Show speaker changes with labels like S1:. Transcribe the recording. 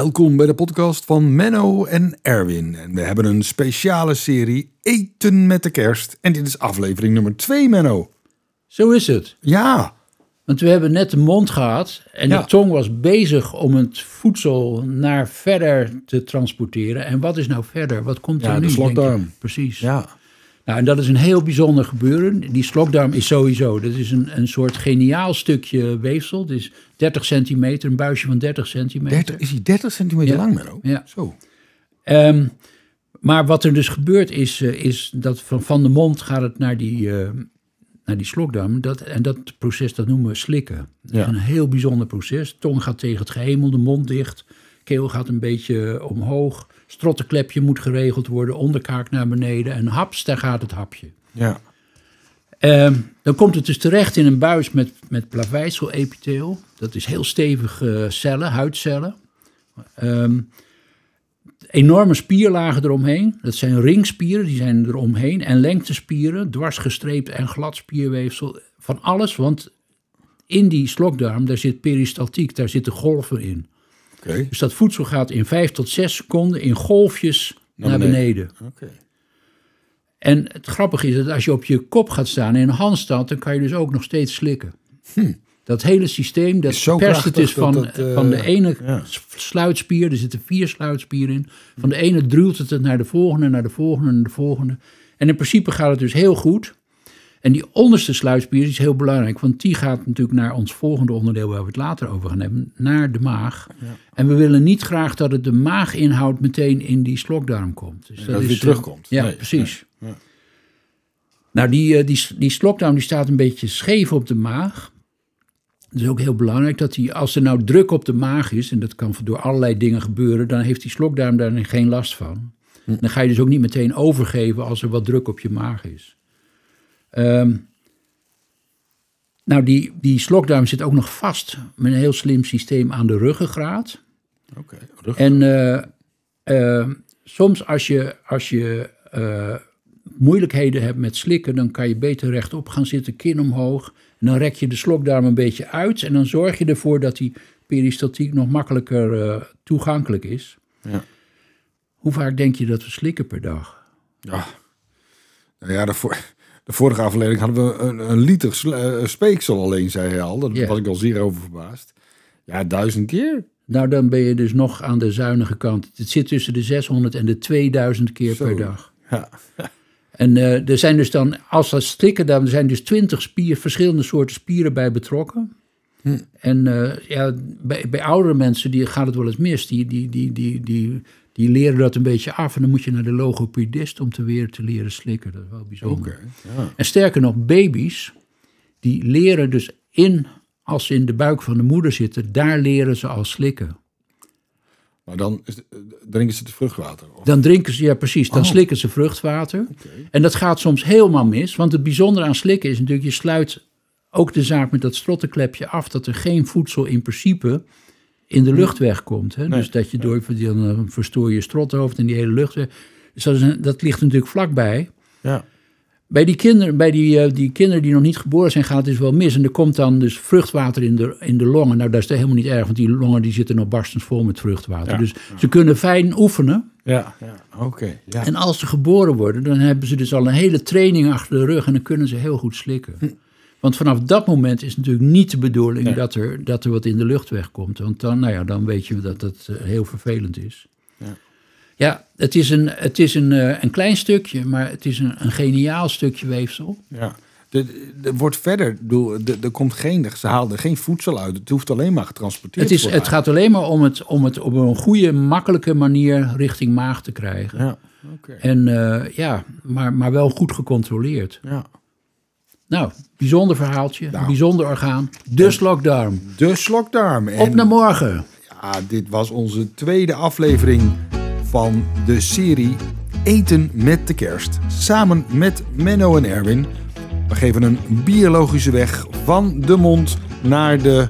S1: Welkom bij de podcast van Menno en Erwin. En we hebben een speciale serie Eten met de Kerst. En dit is aflevering nummer 2, Menno.
S2: Zo is het.
S1: Ja,
S2: Want we hebben net de mond gehad en
S1: Ja.
S2: de tong was bezig om het voedsel naar verder te transporteren. En wat is nou verder? Wat komt
S1: Ja,
S2: er
S1: de
S2: nu? denk je?
S1: slokdarm.
S2: Precies.
S1: ja.
S2: Nou, en dat is een heel bijzonder gebeuren. Die slokdarm is sowieso, dat is een, een soort geniaal stukje weefsel. Het is 30 centimeter, een buisje van 30 centimeter.
S1: 30, is hij 30 centimeter
S2: Ja.
S1: lang, Menno?
S2: Ja.
S1: Zo.
S2: Ehm, maar wat er dus gebeurt is, eh, is dat van, van de mond gaat het naar die, eh, naar die slokdarm. Dat, en dat proces dat noemen we slikken. Dat
S1: Ja.
S2: is een heel bijzonder proces. Tong gaat tegen het gehemel, de mond dicht. Keel gaat een beetje omhoog. Strottenklepje moet geregeld worden, onderkaak naar beneden. En haps, daar gaat het hapje.
S1: Ja.
S2: Ehm, dan komt het dus terecht in een buis met, met plaveisel-epitheel. Dat is heel stevig eh, cellen, huidcellen. Ehm, enorme spierlagen eromheen. Dat zijn ringspieren, die zijn eromheen. En lengtespieren, dwarsgestreept en glad spierweefsel. Van alles, want in die slokdarm, daar zit peristaltiek, daar zitten golven in. Dus dat voedsel gaat in 5 tot 6 seconden in golfjes
S1: Naar
S2: naar,
S1: beneden.
S2: En het grappige is dat als je op je kop gaat staan en in een handstand, dan kan je dus ook nog steeds slikken. Dat hele systeem, dat
S1: Is
S2: perst het is van,
S1: dat het, eh,
S2: van de ene
S1: ja.
S2: sluitspier, er zitten vier sluitspieren in. Van de ene druilt het het naar de volgende, naar de volgende, naar de volgende. En in principe gaat het dus heel goed. En die onderste sluitspier is heel belangrijk, want die gaat natuurlijk naar ons volgende onderdeel waar we het later over gaan hebben, naar de maag. En we willen niet graag dat het de maaginhoud meteen in die slokdarm komt. Dus
S1: dat het weer
S2: eh,
S1: terugkomt.
S2: Ja,
S1: Nee,
S2: precies.
S1: nee, ja.
S2: Nou, die, eh, die, die slokdarm die staat een beetje scheef op de maag. Het is ook heel belangrijk dat die, als er nou druk op de maag is, en dat kan door allerlei dingen gebeuren, dan heeft die slokdarm daar geen last van.
S1: Hm.
S2: Dan ga je dus ook niet meteen overgeven als er wat druk op je maag is. Ehm, nou, die, die slokdarm zit ook nog vast met een heel slim systeem aan de ruggengraat.
S1: Oké.
S2: En eh, eh, soms als je, als je eh, moeilijkheden hebt met slikken, dan kan je beter rechtop gaan zitten, kin omhoog. En dan rek je de slokdarm een beetje uit en dan zorg je ervoor dat die peristaltiek nog makkelijker toegankelijk is.
S1: Ja.
S2: Hoe vaak denk je dat we slikken per dag?
S1: Ja. Nou ja, de, voor, de vorige aflevering hadden we een, een liter eh, speeksel alleen, zei hij al. Daar was ik al zeer over verbaasd. Ja, duizend keer.
S2: Nou, dan ben je dus nog aan de zuinige kant. Het zit tussen de 600 en de 2000 keer
S1: Zo.
S2: per dag.
S1: Ja.
S2: En eh, er zijn dus dan, als dat slikken, dan zijn dus twintig spier, verschillende soorten spieren bij betrokken.
S1: Hm.
S2: En eh, ja, bij, bij oudere mensen die gaat het wel eens mis. Die, die, die, die, die, die leren dat een beetje af. En dan moet je naar de logopedist om te weer te leren slikken. Dat is wel bijzonder.
S1: Ja.
S2: En sterker nog, baby's, die leren dus in, als ze in de buik van de moeder zitten, daar leren ze al slikken.
S1: Maar dan is, eh, drinken ze het vruchtwater. Of?
S2: Dan drinken ze, ja precies, dan
S1: Oh.
S2: slikken ze vruchtwater. En dat gaat soms helemaal mis, want het bijzondere aan slikken is natuurlijk, je sluit ook de zaak met dat strottenklepje af, dat er geen voedsel in principe in de lucht wegkomt. Hè?
S1: Nee.
S2: Dus dat je door, dan eh, verstoor je strothoofd en die hele lucht. Dus dat, is een- dat ligt natuurlijk vlakbij.
S1: Ja.
S2: Bij die kinderen, bij die, eh, die kinderen die nog niet geboren zijn, gaat het dus wel mis. En er komt dan dus vruchtwater in de, in de longen. Nou, dat is helemaal niet erg, want die longen die zitten nog barstens vol met vruchtwater.
S1: Ja.
S2: Dus ze kunnen fijn oefenen.
S1: Ja. ja. Oké. Ja.
S2: En als ze geboren worden, dan hebben ze dus al een hele training achter de rug en dan kunnen ze heel goed slikken. Want vanaf dat moment is natuurlijk niet de bedoeling
S1: Nee.
S2: dat, er, dat er wat in de lucht wegkomt. Want dan, nou ja, dan weet je dat het eh, heel vervelend is.
S1: Ja.
S2: Ja, het is, een, het is een, eh, een klein stukje, maar het is een, een geniaal stukje weefsel.
S1: Ja. Er wordt verder, er er komt geen, ze er geen voedsel uit. Het hoeft alleen maar getransporteerd
S2: Het, is,
S1: te worden.
S2: het gaat alleen maar om het, om het op een goede, makkelijke manier richting maag te krijgen.
S1: Ja. Oké.
S2: En eh, ja, maar, maar wel goed gecontroleerd.
S1: Ja.
S2: Nou, bijzonder verhaaltje,
S1: Nou.
S2: bijzonder orgaan. De slokdarm.
S1: De slokdarm. En
S2: Op naar morgen.
S1: ja, dit was onze tweede aflevering van de serie Eten met de Kerst. Samen met Menno en Erwin. We geven een biologische weg van de mond naar de